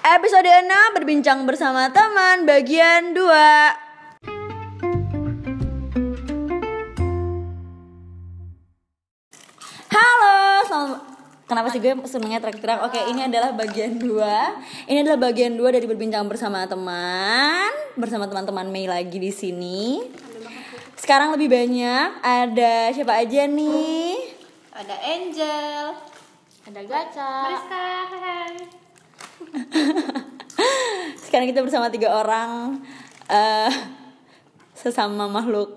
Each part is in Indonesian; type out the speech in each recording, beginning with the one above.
Episode 6 berbincang bersama teman bagian 2 Halo, selamat Kenapa sih gue senengnya teriak-teriak? Oke, ini adalah bagian 2 Ini adalah bagian 2 dari berbincang bersama teman Bersama teman-teman Mei lagi di sini Sekarang lebih banyak Ada siapa aja nih? Ada Angel, Ada gacha. Mariska, hai. Sekarang kita bersama tiga orang eh Sesama makhluk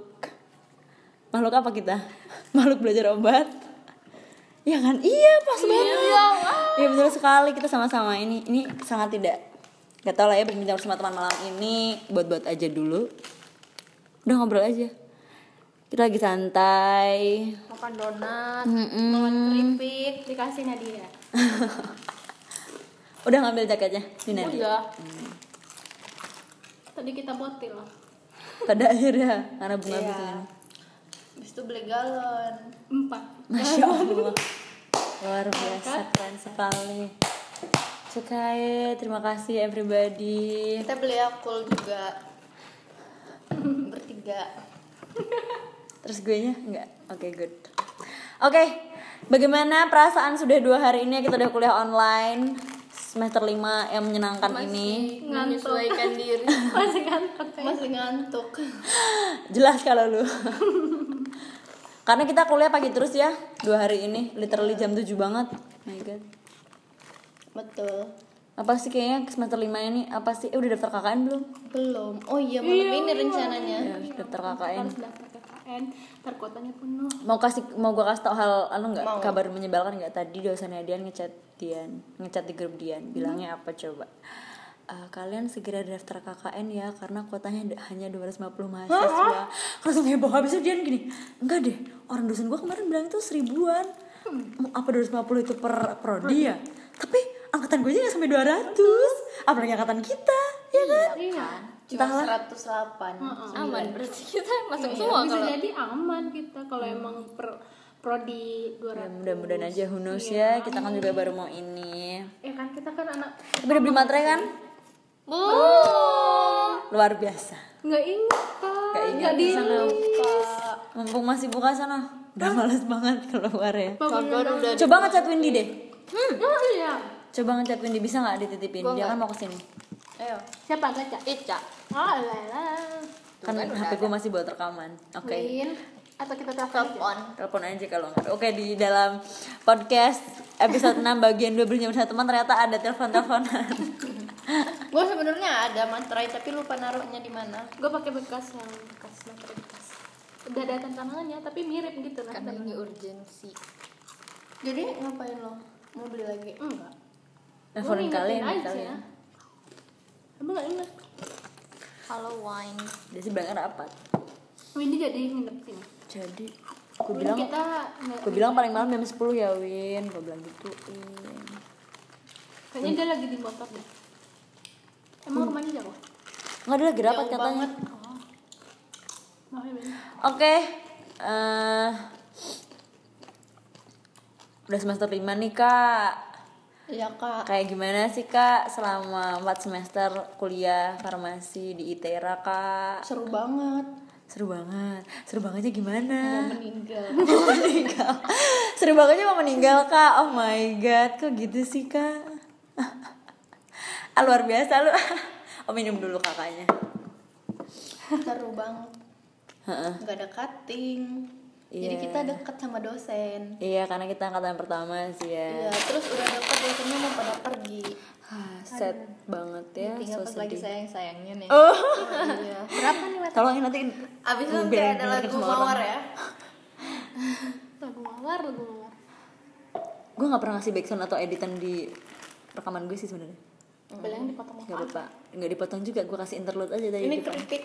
Makhluk apa kita? Makhluk belajar obat Ya kan? Iya pas banget Iya betul sekali kita sama-sama ini Ini sangat tidak Gak tau lah ya berbincang bersama teman malam ini Buat-buat aja dulu Udah ngobrol aja Kita lagi santai Makan donat. Mm-mm. Makan keripik. Dikasih Nadia. Udah ngambil jaketnya Nadia Udah. Tadi kita botil. Pada akhirnya Karena bunga Iya. bisa Habis itu beli galon. Empat. Masya Allah Luar biasa keren sekali Cukai Terima kasih everybody Kita beli Yakul juga. Bertiga. Terus gue nya Enggak Oke good Oke Bagaimana perasaan sudah dua hari ini kita udah kuliah online Semester 5 yang menyenangkan ini Menyesuaikan diri. Masih ngantuk. Masih ngantuk. Jelas kalau lu Karena kita kuliah pagi terus ya Dua hari ini Literally jam 7 banget My god Betul. Apa sih kayaknya semester 5 ini Apa sih Eh udah daftar KKN belum? Belum. Oh iya malam ini rencananya. Ya daftar KKN Harus daftar KKN. Ntar kuotanya penuh. mau kasih mau gue kasih tau hal anu nggak? Kabar menyebalkan nggak? Tadi dosennya Dian ngechat Dian ngechat di grup Dian bilangnya apa coba? "Eh, kalian segera daftar KKN ya karena kuotanya hanya 250 mahasiswa. Langsung heboh habisnya Dian gini enggak deh orang dosen gue kemarin bilang itu seribuan. Mau apa 250 itu per prodi ya? Tapi angkatan gue aja nggak sampai 200 apalagi angkatan kita ya kan? Iya. Cuma Entahlah. 108. Aman berarti kita masuk Iya, semua bisa kalau jadi aman kita kalau emang per prodi Ya, 200. mudah-mudahan aja who knows ya. Kita kan juga baru mau ini. Ya kan kita kan anak tapi udah beli materai kan? Oh. luar biasa. Nggak ingat kak. Gak ingat di sana. Kak, mumpung masih buka sana. Udah males banget keluar ya. Coba ngecat Windy deh. Oh iya. coba ngecat Windy bisa nggak dititipin? Dia kan mau ke sini Ayo. Siapa gacha? Ica. Oh lala. kan HP gue masih buat rekaman oke Win atau kita telepon? Telepon. aja kalau nggak oke di dalam podcast episode 6 bagian 2 berjam bersama teman ternyata ada telepon-teleponan Gue sebenarnya ada materai tapi lupa naruhnya di mana. Gue pakai bekas yang bekas materi bekas. Udah ada tantangannya tapi mirip gitu lah. Karena ini urgensi. Jadi ngapain lo? Mau beli lagi? enggak. teleponin kalian kalian Kamu nggak inget? Halo wine. dia sih bilangnya rapat Windy jadi nginep sini. jadi aku Dulu bilang kita aku bilang paling malam jam 10 ya Win gue bilang gitu kayaknya dia lagi di motor deh. Emang rumahnya jauh? nggak ada lagi rapat Jauh katanya banget. Maaf ya Win. Oke, eh udah semester 5 nih kak. Iya kak. Kayak gimana sih kak selama 4 semester kuliah farmasi di ITERA kak? Seru banget. Seru banget, seru bangetnya gimana? Mau meninggal. Mau meninggal, seru bangetnya mau meninggal kak. Oh my god, kok gitu sih kak? ah, luar biasa lu. oh minum dulu kakaknya. Seru banget. Gak ada cutting. Jadi Iya. kita deket sama dosen. Iya karena kita angkatan pertama sih ya. Iya, terus udah deket dosennya mau pada pergi. Sad banget ya, Tinggal so pas lagi sedih. sayang-sayangnya nih. Oh, Iya. Berapa nih Wet? tolongin nanti Abis itu kayak ada lagu mawar ya. Lagu mawar, lagu mawar. Gue gak pernah ngasih backsound atau editan di rekaman gue sih sebenarnya. Beli yang dipotong Gak apa-apa, nggak dipotong juga. Gue kasih interlude aja tadi. Ini depan. keripik.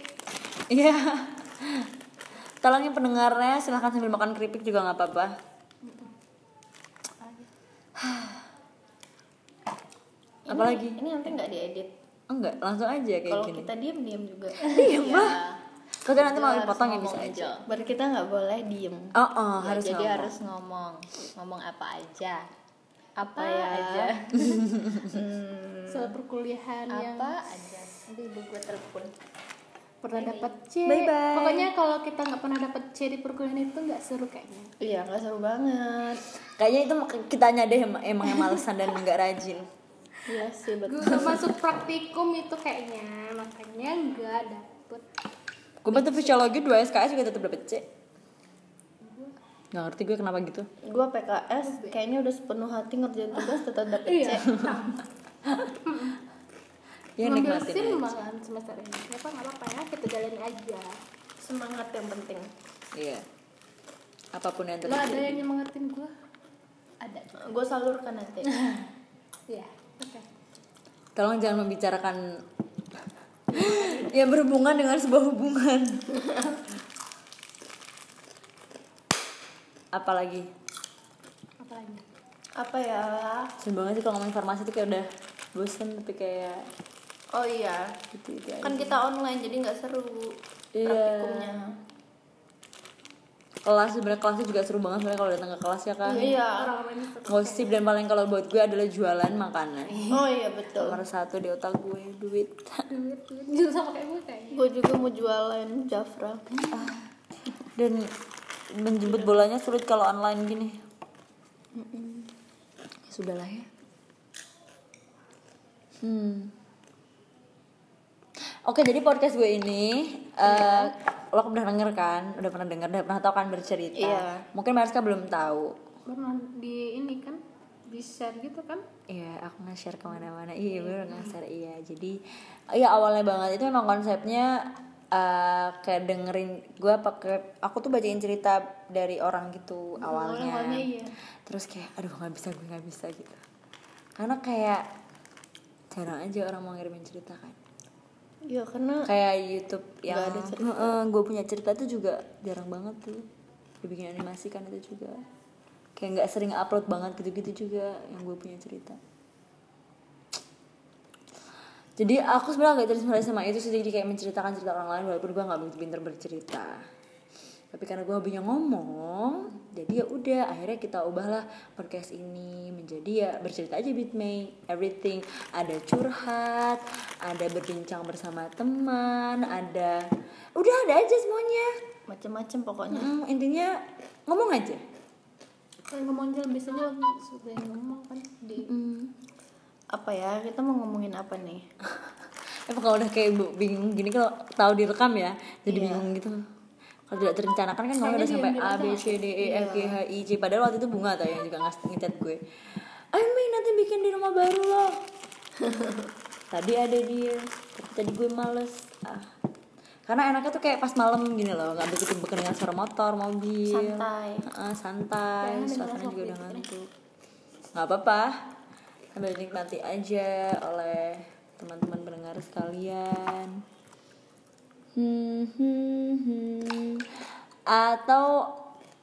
Iya. Tolongin pendengarnya, silahkan sambil makan keripik juga nggak apa-apa. Ini- Apalagi? Ini nanti nggak diedit. Enggak, langsung aja kayak Kalau gini. kita diem diem juga. Diem Iya. lah. Kalau nanti mau dipotong ya bisa aja. Berarti kita nggak boleh diem. Oh, oh Ya, harus jadi ngomong. harus ngomong ngomong apa aja apa ya aja. Hmm, soal perkuliahan yang apa aja nanti ibu gue telepon pernah dapat C Bye-bye. pokoknya kalau kita nggak pernah dapat C di perkuliahan itu nggak seru kayaknya iya nggak seru banget Kayaknya itu kitanya deh em- emang yang malesan dan nggak rajin. iya sih betul gue masuk praktikum itu kayaknya makanya nggak dapet Gue bantu fisiologi 2 SKS juga tetap dapet C. Gak ngerti gue kenapa gitu. gue PKS kayaknya udah sepenuh hati ngerjain tugas tetap dapet Iya. C Ya ngambil sim malahan semester ini apa nggak apa-apa ya kita jalanin aja semangat yang penting Iya. Apa pun yang lo ada terjadi. yang nyemangatin gue ada gue salurkan nanti Iya, oke. Tolong jangan membicarakan yang berhubungan dengan sebuah hubungan. Apalagi Apa lagi? apa ya banget sih kalau ngomong informasi tuh kayak udah bosen tapi kayak oh iya. Gitu gitu aja. kan kita online jadi nggak seru Iya. praktikumnya. Kelas sebenarnya kelasnya juga seru banget sebenarnya kalau datang ke kelas ya kan iya. Orang-orang ini seru. gosip dan paling kalau buat gue adalah jualan makanan. Oh iya betul. Nomor satu di otak gue duit. Duit, duit. Juga sama kayak gue kayaknya. gue juga mau jualan Jafra. Dan menjemput bolanya sulit kalau online gini. Ya sudahlah ya. Hmm Oke, jadi podcast gue ini eh lo udah denger kan? Udah pernah denger, udah pernah tau kan bercerita. Iya. Mungkin Mariska belum tahu. Pernah di ini kan di share gitu kan? Iya, aku nge-share ke mana-mana. Iya, bener nge-share. Iya, jadi iya awalnya banget itu memang konsepnya eh kayak dengerin gue pakai aku tuh bacain cerita dari orang gitu awalnya. awalnya iya. Terus kayak aduh nggak bisa gue nggak bisa gitu. Karena kayak jarang aja orang mau ngirimin cerita kan. Iya karena Kayak YouTube yang ada cerita. gue punya cerita tuh juga jarang banget tuh. Dibikin animasi kan itu juga. Kayak nggak sering upload banget gitu-gitu juga yang gue punya cerita. Jadi aku sebenarnya agak terinspirasi sama itu sih jadi kayak menceritakan cerita orang lain walaupun gue nggak begitu pinter bercerita. Tapi karena gue hobinya ngomong, jadi ya udah akhirnya kita ubahlah podcast ini menjadi ya bercerita aja with me everything. Ada curhat, ada berbincang bersama teman, ada udah ada aja semuanya. macem-macem pokoknya Mm, intinya ngomong aja. Kayak ngomong aja biasanya lagi suka ngomong kan di Mm. apa ya kita mau ngomongin apa nih Emang kalau udah kayak bingung gini kalau tahu direkam ya, jadi Iya. bingung gitu. Kalau tidak terencanakan kan ngomongnya udah sampai A B C D E F G H I J. Padahal waktu itu bunga tau yang juga ngas ngechat gue. Ami nanti bikin di rumah baru loh. Tadi ada dia, tapi tadi gue males. Ah. Karena enaknya tuh kayak pas malam gini loh, nggak begitu dengan suara motor, mobil. Santai. Ah, santai, Jangan suasana juga udah ngantuk. Nggak apa-apa, sambil dinikmati aja oleh teman-teman pendengar sekalian. Hmm, hmm, hmm. Atau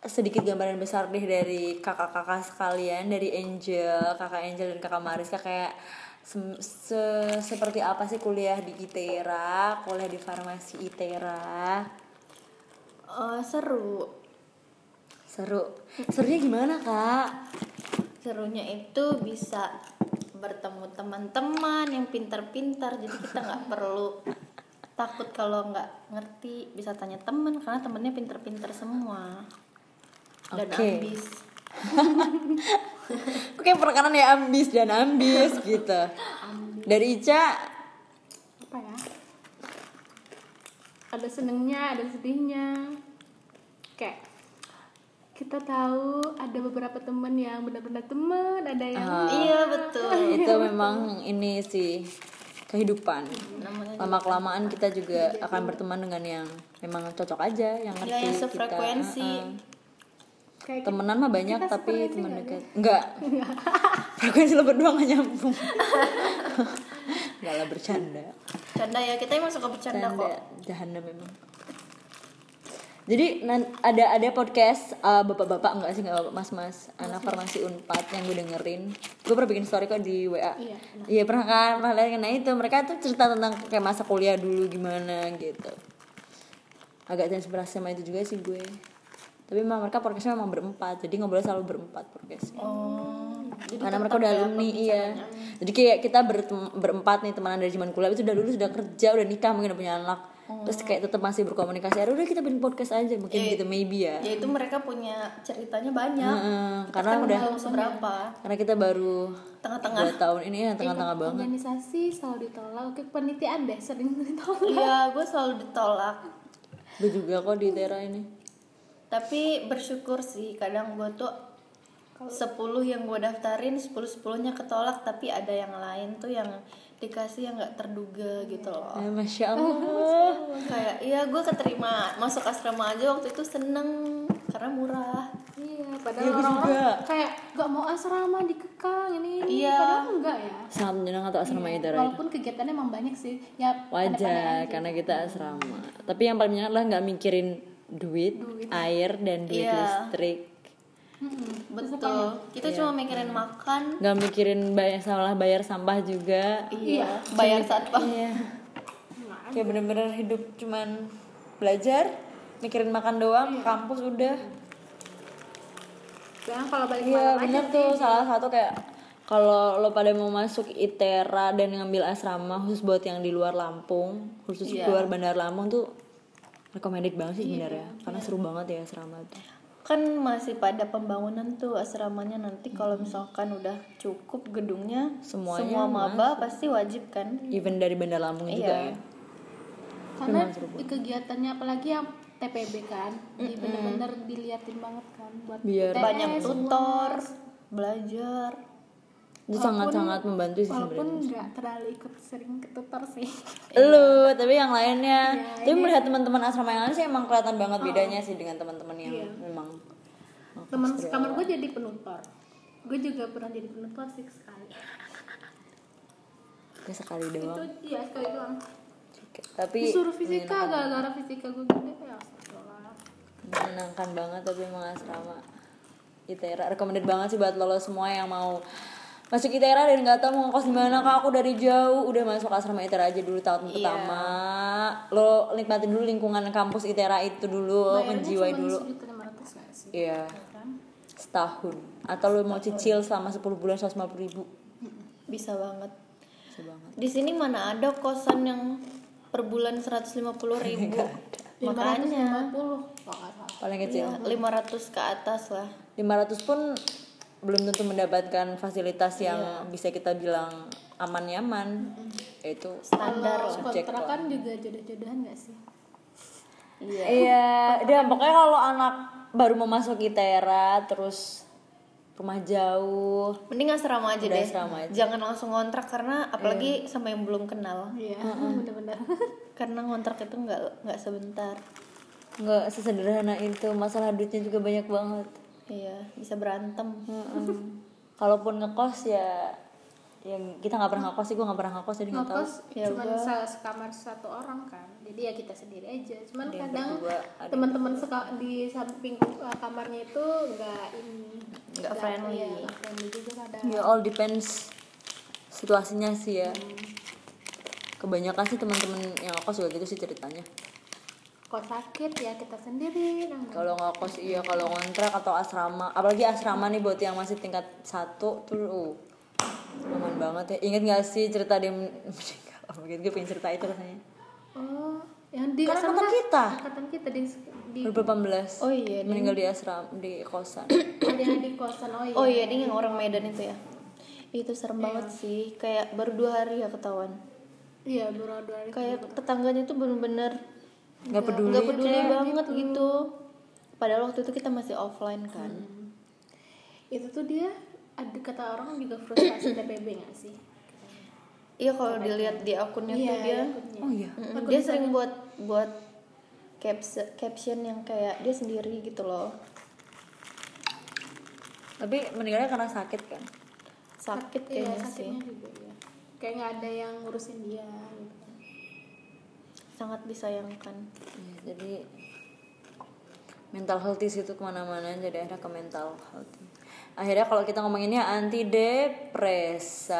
sedikit gambaran besar deh dari kakak-kakak sekalian dari Angel, kakak Angel dan kakak Mariska kayak sem- se- seperti apa sih kuliah di ITERA, kuliah di farmasi ITERA. Eh, seru Seru. Serunya gimana, Kak? serunya itu bisa bertemu teman-teman yang pintar-pintar jadi kita nggak perlu takut kalau nggak ngerti bisa tanya teman karena temennya pintar-pintar semua dan Oke. ambis Kok kayak perkanan ya ambis dan ambis gitu. Dari Ica apa ya? Ada senengnya, ada sedihnya. Kayak kita tahu ada beberapa temen yang benar-benar temen, ada yang Ah. iya betul itu memang ini sih kehidupan. namanya Lama kelamaan kita juga akan berteman dengan yang memang cocok aja, yang ngerti Ya, yang kita. kayak Temenan mah banyak kita tapi teman dekat. Enggak. Frekuensi lo berdua gak nyambung. Enggak lah bercanda. canda ya kita emang suka bercanda Canda kok jahanam memang. Jadi ada ada podcast uh, bapak-bapak enggak sih? Enggak mas-mas. Anak farmasi Unpad yang gue dengerin. Gue pernah bikin story kok di WA. Iya, Iya pernah kan? Pernah lihat kan? Nah itu. Mereka tuh cerita tentang kayak masa kuliah dulu gimana gitu. Agak terinspirasi sama itu juga sih gue. Tapi memang mereka podcastnya memang berempat, jadi ngobrol selalu berempat podcastnya. oh. Jadi karena mereka udah alumni iya. jadi kayak kita bertem- berempat nih temenan dari zaman kuliah. Itu udah dulu sudah kerja udah nikah mungkin udah punya anak terus kayak tetap masih berkomunikasi "Ya udah kita bikin podcast aja mungkin Iya. gitu maybe ya. ya itu mereka punya ceritanya banyak. Heeh, Kita karena kan udah seberapa karena kita baru tengah-tengah. dua tahun ini ya tengah-tengah banget. organisasi selalu ditolak. Oke penelitian deh sering ditolak. Iya gue selalu ditolak. Gue juga kok di Tera ini. Tapi bersyukur sih kadang gue tuh 10 yang gue daftarin 10 10 nya ketolak tapi ada yang lain tuh yang dikasih yang nggak terduga gitu loh. Ya, masya Allah. Kayak iya gue keterima masuk asrama aja waktu itu seneng karena murah. Iya Iya, padahal gua orang-orang juga. kayak gak mau asrama dikekang ini. Iya. padahal enggak ya. Sangat menyenangkan tuh asrama Itera itu walaupun kegiatannya emang banyak sih. Ya wajar karena kita asrama. Tapi yang paling menyenangkan adalah nggak mikirin duit, air dan duit Iya. listrik betul. Kita cuma mikirin makan. Nggak mikirin bayar salah bayar sampah juga. Iya bayar satpam iya. Kayak bener-bener hidup cuman belajar mikirin makan doang ke kampus udah. Sekarang kalau balik iya malam aja bener tuh. Salah satu kayak kalau lo pada mau masuk ITERA dan ngambil asrama khusus buat yang di luar Lampung khusus Iya. luar Bandar Lampung tuh recommended banget sih sebenarnya. Karena seru banget ya asrama tuh kan masih pada pembangunan tuh asramanya nanti kalau misalkan udah cukup gedungnya Semuanya semua maba pasti wajib kan? Even dari Bandar Lampung juga Iya. ya. Karena kegiatannya apalagi yang TPB kan di bener-bener diliatin banget kan buat Biar banyak tutor belajar itu sangat-sangat membantu sih walaupun sebenarnya nggak terlalu ikut sering ke tutor sih. Lu tapi yang lainnya. Iya, tapi melihat teman-teman asrama yang lain sih emang kelihatan banget bedanya sih dengan teman-teman yang Iya. memang teman kamar gue jadi penutor gue juga pernah jadi penutor sih sekali. Ya sekali itu doang iya sekali doang. Oke, tapi disuruh fisika gara-gara fisika gue gede ya menyenangkan banget tapi emang asrama. ITERA recommended banget sih buat lo, lo semua yang mau masuk ITERA dan nggak tahu mau ngekos di mana kak. Aku dari jauh. Udah masuk asrama ITERA aja dulu tahun pertama. Lo nikmatin dulu lingkungan kampus ITERA itu dulu Bayarnya menjiwai cuma dulu. lima ratus iya. Kan? Setahun. Atau lo mau cicil selama 10 bulan 150 ribu. Bisa banget. Bisa banget. Di sini mana ada kosan yang per bulan 150 ribu? Makanya. 550 oh, nggak salah. paling kecil. Iya, 500 ke atas lah. 500 pun belum tentu mendapatkan fasilitas yang bisa kita bilang aman nyaman itu standar lah. kontrakan juga jodoh-jodohan nggak sih? Iya. Iya dan pokoknya kalau anak baru mau masuk ITERA terus rumah jauh mending asrama aja Udah deh. asrama aja. jangan langsung ngontrak karena apalagi sama yang belum kenal. Iya bener-bener. Karena ngontrak itu nggak nggak sebentar. Nggak sesederhana itu masalah duitnya juga banyak banget iya bisa berantem. Kalaupun ngekos ya yang kita nggak pernah ngekos sih gue nggak pernah ngekos jadi nggak tahu. Ngekos Ya cuma se- sekamar satu orang kan. Jadi ya kita sendiri aja. Cuman Ada yang kadang teman-teman di samping uh, kamarnya itu nggak ini Nggak friendly. nggak friendly juga kadang. Ya all depends situasinya sih ya. Kebanyakan sih teman-teman yang ngekos juga gitu sih ceritanya kalau sakit ya kita sendiri kalau nggak kos iya kalau ngontrak atau asrama. Apalagi asrama nih buat yang masih tingkat satu tuh uh, aman banget ya. Inget gak sih cerita dia men- meninggal? Oh, mungkin gue pengen cerita itu rasanya. Oh yang di Kan angkatan kita. angkatan kita di, di 2018 oh iya meninggal di asrama di kosan. Ada yang di kosan oh iya. Oh iya ini yang orang Medan itu ya? Itu serem banget sih. Kayak baru dua hari ya ketahuan. Iya dua dua hari kayak tetangganya tuh bener-bener nggak peduli nggak peduli banget gitu. padahal waktu itu kita masih offline kan. Itu tuh dia ada kata orang juga frustasi TPB nggak sih? Iya kalau dilihat di akunnya tuh dia. akunnya. oh iya. Mm-mm, dia sering buat buat caps- caption yang kayak dia sendiri gitu loh. Tapi meninggalnya karena sakit kan? Sakit iya kayaknya sih. sakitnya juga ya kayak nggak ada yang ngurusin dia gitu. Sangat disayangkan. Iya, jadi mental health itu ke mana-mana jadi akhirnya ke mental health. Akhirnya kalau kita ngomonginnya anti depresan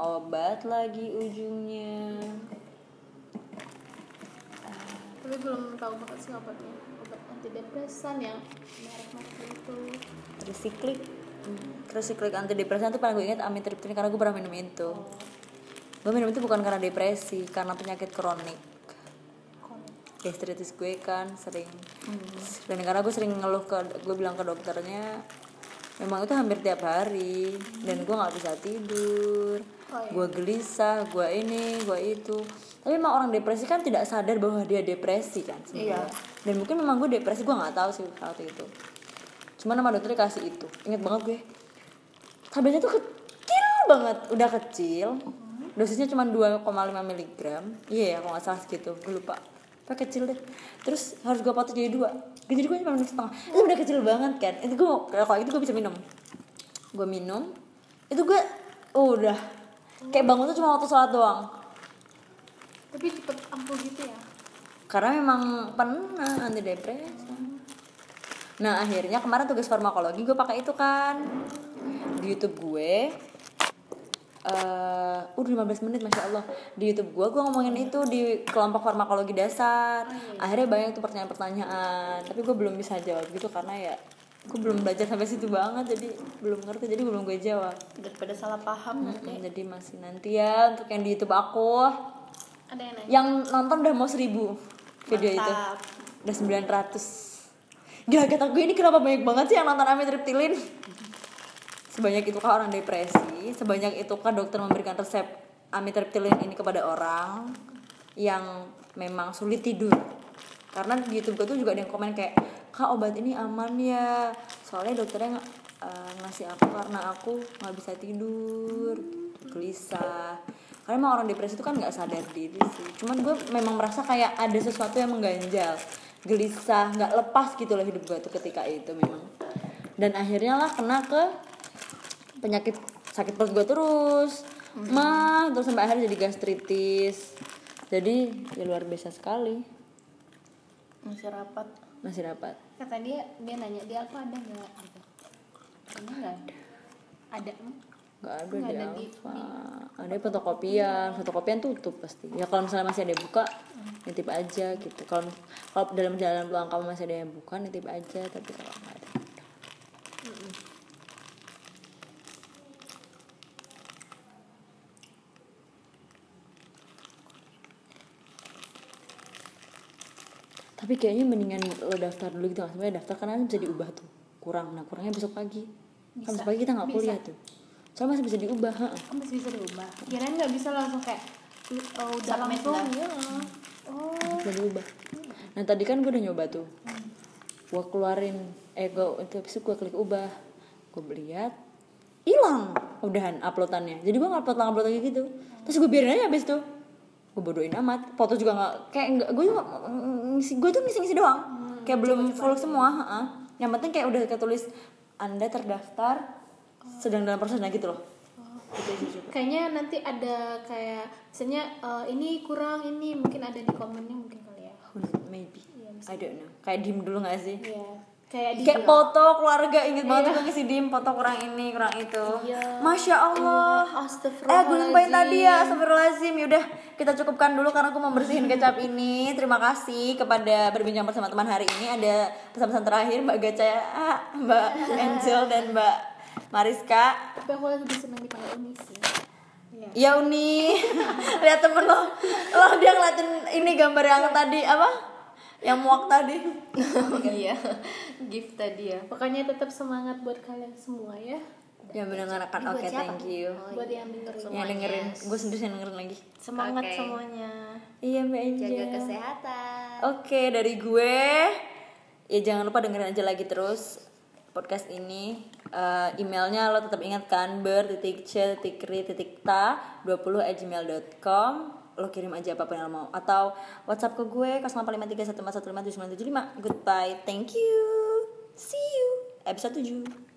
obat lagi ujungnya. Tapi belum tahu banget sih obatnya. Obat antidepresan yang merek-merek itu. Resiklik terus si klik antidepresan tuh paling gue inget amitriptyline karena gue pernah minum itu gue minum itu bukan karena depresi karena penyakit kronik. Gastritis gue kan sering. Dan karena gue sering ngeluh ke gue bilang ke dokternya memang itu hampir tiap hari dan gue nggak bisa tidur. Gue gelisah gue ini gue itu. Tapi memang orang depresi kan tidak sadar bahwa dia depresi kan sebenarnya. dan mungkin memang gue depresi gue nggak tahu sih waktu itu. Cuman nama dokternya kasih itu. Inget banget gue. Tabletnya tuh kecil banget udah kecil dosisnya cuma 2,5 mg iya ya kalau nggak salah segitu. Gue lupa. Pak kecil deh. Terus harus gue potong jadi dua. Jadi gue cuma minum setengah. Itu udah kecil banget kan itu gue kalau itu gue bisa minum. Gue minum. Itu gue oh, udah kayak bangun tuh cuma waktu sholat doang. Tapi cepet ampuh gitu ya? Karena memang pernah antidepresan nah akhirnya kemarin tugas farmakologi gue pakai itu kan. Di YouTube gue eh udah 15 menit masya Allah. Di YouTube gue gue ngomongin itu di kelompok farmakologi dasar. Akhirnya banyak tuh pertanyaan-pertanyaan. Tapi gue belum bisa jawab gitu karena ya gue belum belajar sampai situ banget. Jadi belum ngerti jadi belum gue jawab. Daripada salah paham nanti Mm, jadi masih nanti ya untuk yang di YouTube aku. Ada yang nanya? Yang nonton udah mau seribu video itu. Mantap. udah 900 gila kata gue ini kenapa banyak banget sih yang nonton amitriptilin sebanyak itu kah orang depresi? Sebanyak itu kah dokter memberikan resep amitriptilin ini kepada orang yang memang sulit tidur? Karena di YouTube gue tuh juga ada yang komen kayak kak obat ini aman ya. Soalnya dokternya eh, ngasih aku karena aku nggak bisa tidur gelisah. Karena emang orang depresi itu kan nggak sadar diri sih. Cuman gue memang merasa kayak ada sesuatu yang mengganjal gelisah nggak lepas gitu loh hidup gue tuh ketika itu memang. Dan akhirnya lah kena ke penyakit sakit perut gue terus. Mah terus sampai akhirnya jadi gastritis. Jadi ya luar biasa sekali. Masih rapat. Masih dapat kata dia dia nanya di Alfa ada nggak? Gitu kayaknya nggak ada. Ada hmm? nggak ada Nggak di ada di- ada fotokopian. Fotokopian tutup pasti. Ya kalau misalnya masih ada yang buka nitip aja gitu. Kalau kalau dalam jalan peluang kamu masih ada yang buka nitip aja. Tapi kalau nggak ada tapi kayaknya mendingan lo daftar dulu gitu nggak sebenarnya daftar karena bisa diubah tuh kurang. Nah kurangnya besok pagi. Kan besok pagi kita nggak Bisa. kuliah tuh. Soalnya masih bisa diubah ha. oh, masih bisa diubah. Kirain nggak bisa langsung kayak oh, udah langsung dah. ya. Oh bisa diubah. Nah tadi kan gue udah nyoba tuh. Gue keluarin eh gue itu habis itu gue klik ubah. Gue lihat hilang udahan uploadannya. Jadi gue ngupload upload lagi gitu. Terus gue biarin aja habis tuh. Gue bodohin amat. Foto juga nggak kayak nggak gue juga ngisi gue tuh ngisi ngisi doang kayak belum full semua heeh. yang penting kayak udah ketulis anda terdaftar sedang dalam proses nah gitu loh. Juga. kayaknya nanti ada kayak misalnya eh, ini kurang ini mungkin ada di komennya mungkin kali ya. Maybe. I don't know. Kayak diem dulu gak sih? Iya kayak kayak foto keluarga inget banget gue ngisi dim foto kurang ini kurang itu. Iya. masya allah. Eh Astagfirullahaladzim. gue lupain tadi ya astagfirullahaladzim. Yaudah kita cukupkan dulu karena aku mau bersihin kecap ini. Terima kasih kepada berbincang bersama teman hari ini. Ada pesan-pesan terakhir mbak Gaca mbak Angel dan mbak Mariska. Tapi aku lebih senang dipanggil Uni sih. Iya. ya Uni. Lihat temen lo. Lo dia ngeliatin ini gambar yang tadi apa yang muak tadi. Iya gift tadi ya. Pokoknya tetap semangat buat kalian semua ya. Yang mendengarkan oke thank you. Buat yang dengerin yang dengerin gue sendiri yang dengerin lagi. Semangat Oke. semuanya. Iya mbak Angel. Jaga kesehatan. Oke, dari gue ya jangan lupa dengerin aja lagi terus podcast ini. Eh, emailnya lo tetap ingat kan ber titik c titik ri titik ta 20 at gmail.com lo kirim aja apa pun yang lo mau. Atau WhatsApp ke gue 085314157975 goodbye. Thank you. See you. Episode 7